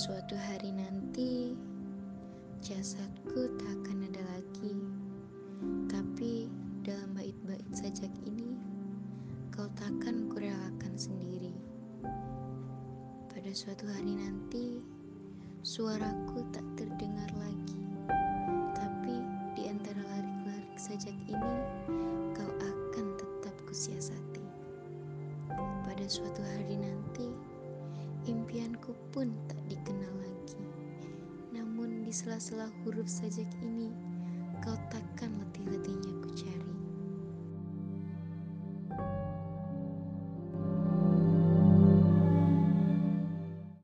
suatu hari nanti jasadku tak akan ada lagi. Tapi dalam bait-bait sajak ini kau takkan kurelakan sendiri. Pada suatu hari nanti suaraku tak terdengar lagi. Tapi di antara larik-larik sajak ini kau akan tetap kusiasati. Pada suatu hari nanti impianku pun tak di sela-sela huruf sajak ini,